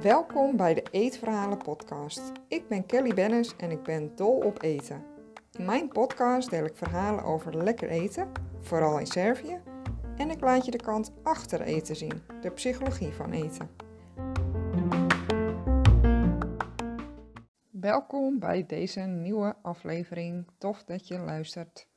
Welkom bij de Eetverhalen podcast. Ik ben Kelly Bennis en ik ben dol op eten. In mijn podcast deel ik verhalen over lekker eten, vooral in Servië, en ik laat je de kant achter eten zien, de psychologie van eten. Welkom bij deze nieuwe aflevering. Tof dat je luistert.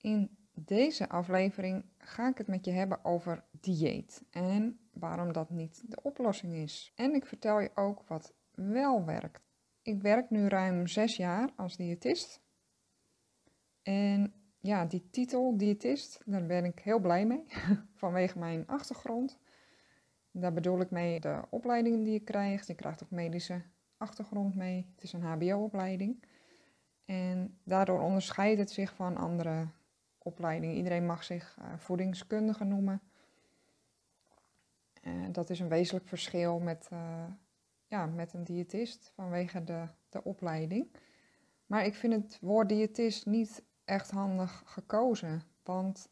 In deze aflevering ga ik het met je hebben over dieet en waarom dat niet de oplossing is. En ik vertel je ook wat wel werkt. Ik werk nu ruim zes jaar als diëtist. En ja, die titel diëtist, daar ben ik heel blij mee vanwege mijn achtergrond. Daar bedoel ik mee de opleidingen die je krijgt. Je krijgt ook medische achtergrond mee. Het is een HBO-opleiding. En daardoor onderscheidt het zich van andere opleidingen. Iedereen mag zich uh, voedingskundige noemen. Uh, dat is een wezenlijk verschil met, uh, ja, met een diëtist vanwege de, de opleiding. Maar ik vind het woord diëtist niet echt handig gekozen. Want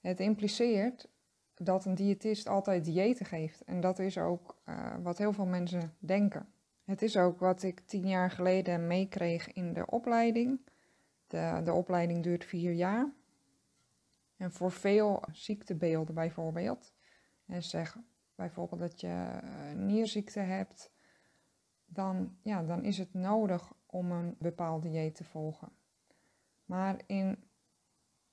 het impliceert dat een diëtist altijd diëten geeft. En dat is ook wat heel veel mensen denken. Het is ook wat ik tien jaar geleden meekreeg in de opleiding. De, de opleiding duurt vier jaar. En voor veel ziektebeelden bijvoorbeeld, en zeg bijvoorbeeld dat je nierziekte hebt, dan, ja, dan is het nodig om een bepaald dieet te volgen. Maar in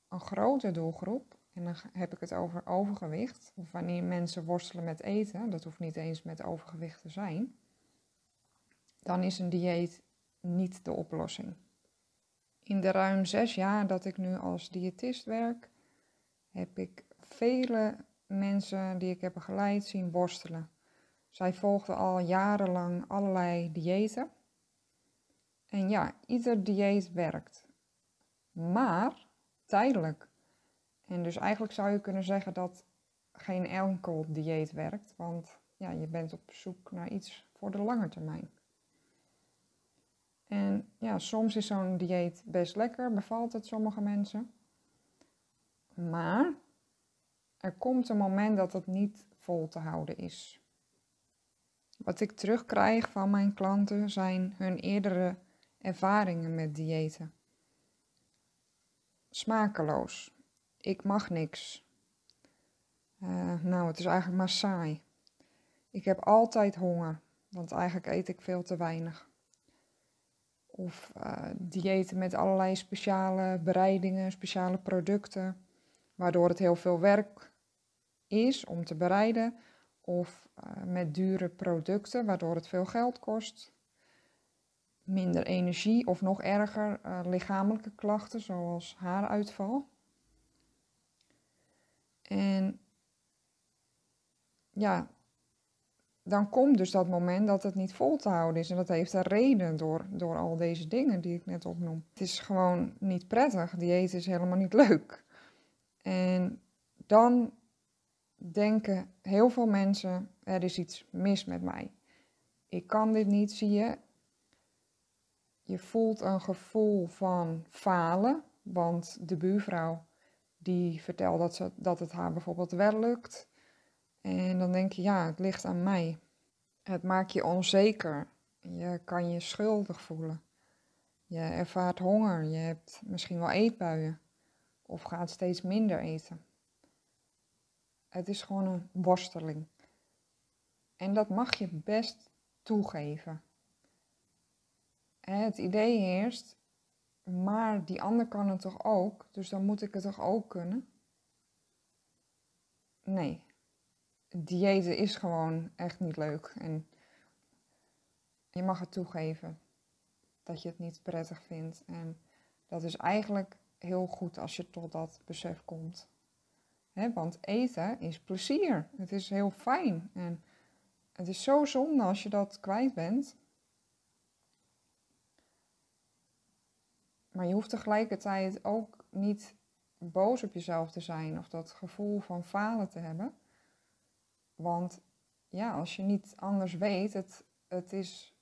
een grote doelgroep, en dan heb ik het over overgewicht, of wanneer mensen worstelen met eten, dat hoeft niet eens met overgewicht te zijn, dan is een dieet niet de oplossing. In de ruim zes jaar dat ik nu als diëtist werk, heb ik vele mensen die ik heb begeleid zien worstelen. Zij volgden al jarenlang allerlei diëten. En ja, ieder dieet werkt. Maar tijdelijk. En dus eigenlijk zou je kunnen zeggen dat geen enkel dieet werkt, want ja, je bent op zoek naar iets voor de lange termijn. En ja, soms is zo'n dieet best lekker, bevalt het sommige mensen. Maar er komt een moment dat het niet vol te houden is. Wat ik terugkrijg van mijn klanten zijn hun eerdere ervaringen met diëten. Smakeloos. Ik mag niks. Uh, nou, het is eigenlijk maar saai. Ik heb altijd honger, want eigenlijk eet ik veel te weinig. Of uh, diëten met allerlei speciale bereidingen, speciale producten, waardoor het heel veel werk is om te bereiden. Of uh, met dure producten, waardoor het veel geld kost. Minder energie of nog erger, uh, lichamelijke klachten zoals haaruitval. En ja, dan komt dus dat moment dat het niet vol te houden is. En dat heeft een reden door, door al deze dingen die ik net opnoem. Het is gewoon niet prettig. Dieet is helemaal niet leuk. En dan denken heel veel mensen, er is iets mis met mij. Ik kan dit niet, zie je. Je voelt een gevoel van falen, want de buurvrouw die vertelt dat, ze, dat het haar bijvoorbeeld wel lukt. En dan denk je, ja, het ligt aan mij. Het maakt je onzeker. Je kan je schuldig voelen. Je ervaart honger. Je hebt misschien wel eetbuien. Of gaat steeds minder eten. Het is gewoon een worsteling. En dat mag je best toegeven. Het idee heerst, maar die ander kan het toch ook, dus dan moet ik het toch ook kunnen? Nee, diëten is gewoon echt niet leuk. En je mag het toegeven dat je het niet prettig vindt. En dat is eigenlijk heel goed als je tot dat besef komt. want eten is plezier. Het is heel fijn. En het is zo zonde als je dat kwijt bent. Maar je hoeft tegelijkertijd ook niet boos op jezelf te zijn of dat gevoel van falen te hebben. Want ja, als je niet anders weet, het, het is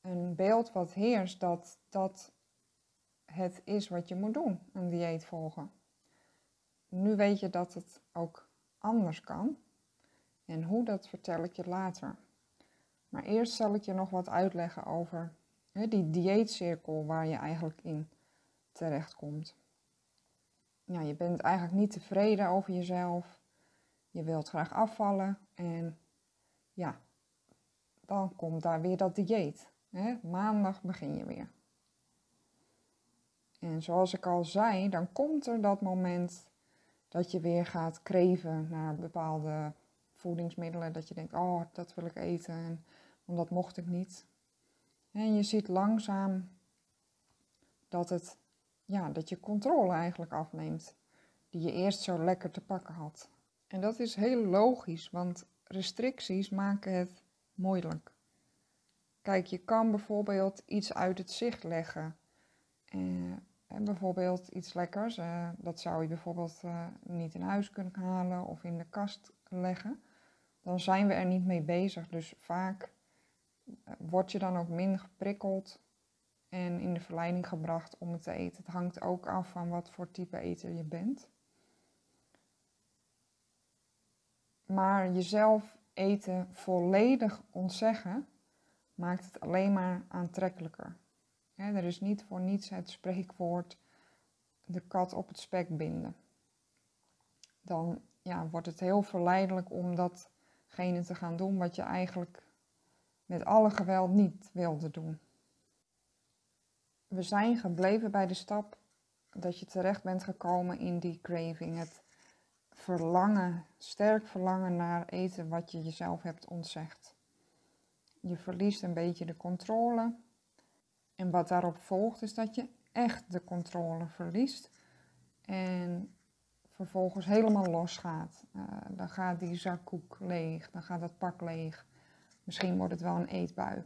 een beeld wat heerst dat dat het is wat je moet doen, een dieet volgen. nu weet je dat het ook anders kan. En hoe, dat vertel ik je later. Maar eerst zal ik je nog wat uitleggen over die dieetcirkel waar je eigenlijk in terechtkomt. Ja, je bent eigenlijk niet tevreden over jezelf. Je wilt graag afvallen. En ja, dan komt daar weer dat dieet. Maandag begin je weer. En zoals ik al zei, dan komt er dat moment dat je weer gaat kreven naar bepaalde voedingsmiddelen. Dat je denkt, oh, dat wil ik eten, en, want dat mocht ik niet. En je ziet langzaam dat, het, ja, dat je controle eigenlijk afneemt, die je eerst zo lekker te pakken had. En dat is heel logisch, want restricties maken het moeilijk. Kijk, je kan bijvoorbeeld iets uit het zicht leggen. Eh, en bijvoorbeeld iets lekkers, eh, dat zou je bijvoorbeeld eh, niet in huis kunnen halen of in de kast leggen. Dan zijn we er niet mee bezig. Dus vaak uh, word je dan ook minder geprikkeld en in de verleiding gebracht om het te eten. Het hangt ook af van wat voor type eter je bent. Maar jezelf eten volledig ontzeggen maakt het alleen maar aantrekkelijker. Er is niet voor niets het spreekwoord de kat op het spek binden. Dan ja, wordt het heel verleidelijk om datgene te gaan doen wat je eigenlijk met alle geweld niet wilde doen. We zijn gebleven bij de stap dat je terecht bent gekomen in die craving. Het verlangen, sterk verlangen naar eten wat je jezelf hebt ontzegd. Je verliest een beetje de controle. En wat daarop volgt is dat je echt de controle verliest. En vervolgens helemaal losgaat. Uh, dan gaat die zakkoek leeg, dan gaat dat pak leeg. Misschien wordt het wel een eetbui.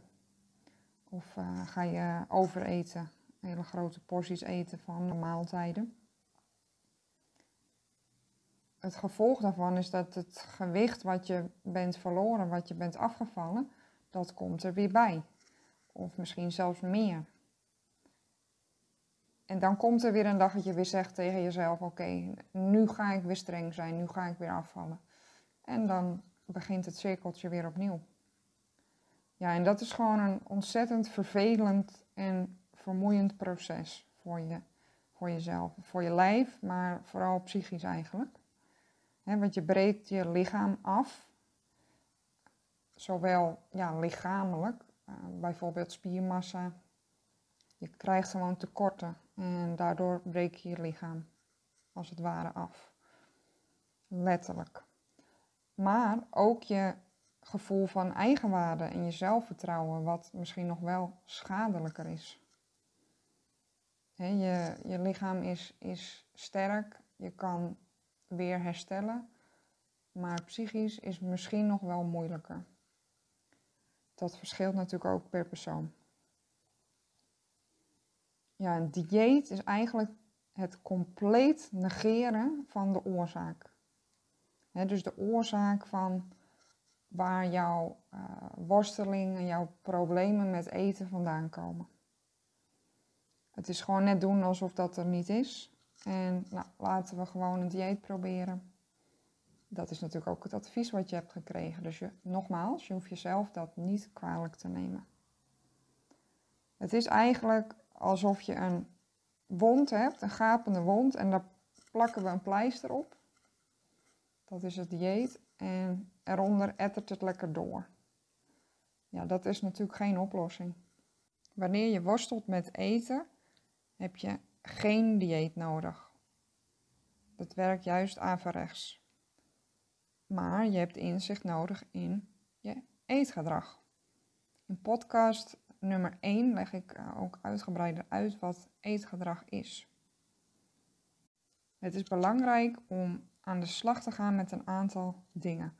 Of uh, ga je overeten, hele grote porties eten van de maaltijden. Het gevolg daarvan is dat het gewicht wat je bent verloren, wat je bent afgevallen, dat komt er weer bij. Of misschien zelfs meer. En dan komt er weer een dag dat je weer zegt tegen jezelf: Oké, nu ga ik weer streng zijn, nu ga ik weer afvallen. En dan begint het cirkeltje weer opnieuw. Ja, en dat is gewoon een ontzettend vervelend en vermoeiend proces voor, je, voor jezelf, voor je lijf, maar vooral psychisch eigenlijk. want je breekt je lichaam af zowel ja, lichamelijk, bijvoorbeeld spiermassa. Je krijgt gewoon tekorten en daardoor breek je je lichaam als het ware af. Letterlijk. Maar ook je gevoel van eigenwaarde en je zelfvertrouwen, wat misschien nog wel schadelijker is. je, je lichaam is, is sterk, je kan weer herstellen, maar psychisch is misschien nog wel moeilijker dat verschilt natuurlijk ook per persoon. Ja, een dieet is eigenlijk het compleet negeren van de oorzaak. dus de oorzaak van waar jouw uh, worsteling en jouw problemen met eten vandaan komen. Het is gewoon net doen alsof dat er niet is. En nou, laten we gewoon een dieet proberen dat is natuurlijk ook het advies wat je hebt gekregen. Dus je, nogmaals, je hoeft jezelf dat niet kwalijk te nemen. Het is eigenlijk alsof je een wond hebt, een gapende wond, en daar plakken we een pleister op. Dat is het dieet. En eronder ettert het lekker door. Ja, dat is natuurlijk geen oplossing. Wanneer je worstelt met eten, heb je geen dieet nodig. Dat werkt juist averechts. Maar je hebt inzicht nodig in je eetgedrag. In podcast nummer 1 leg ik eh, ook uitgebreider uit wat eetgedrag is. Het is belangrijk om aan de slag te gaan met een aantal dingen.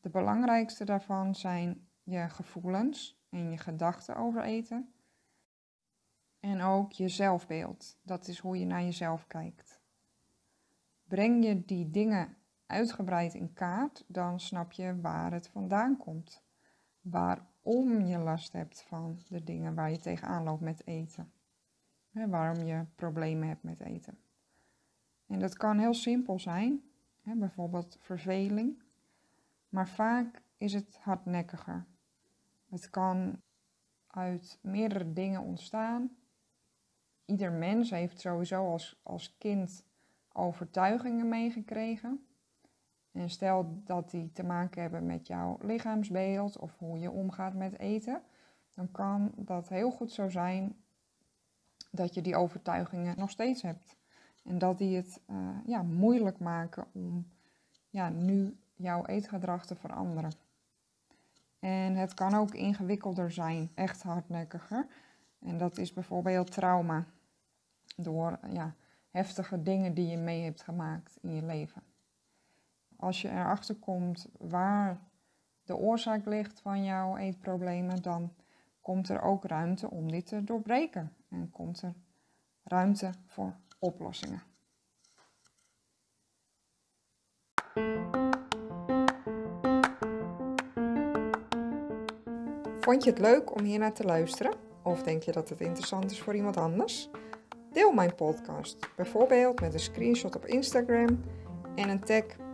De belangrijkste daarvan zijn je gevoelens en je gedachten over eten. En ook je zelfbeeld. Dat is hoe je naar jezelf kijkt. Breng je die dingen uitgebreid in kaart, dan snap je waar het vandaan komt. Waarom je last hebt van de dingen waar je tegenaan loopt met eten. waarom je problemen hebt met eten. En dat kan heel simpel zijn, bijvoorbeeld verveling, maar vaak is het hardnekkiger. Het kan uit meerdere dingen ontstaan. Ieder mens heeft sowieso als, als kind overtuigingen meegekregen. En stel dat die te maken hebben met jouw lichaamsbeeld of hoe je omgaat met eten, dan kan dat heel goed zo zijn dat je die overtuigingen nog steeds hebt. En dat die het uh, ja, moeilijk maken om ja, nu jouw eetgedrag te veranderen. En het kan ook ingewikkelder zijn, echt hardnekkiger. En dat is bijvoorbeeld trauma. Door ja, heftige dingen die je mee hebt gemaakt in je leven. Als je erachter komt waar de oorzaak ligt van jouw eetproblemen, dan komt er ook ruimte om dit te doorbreken. En komt er ruimte voor oplossingen. Vond je het leuk om hier naar te luisteren? Of denk je dat het interessant is voor iemand anders? Deel mijn podcast, bijvoorbeeld met een screenshot op Instagram en een tag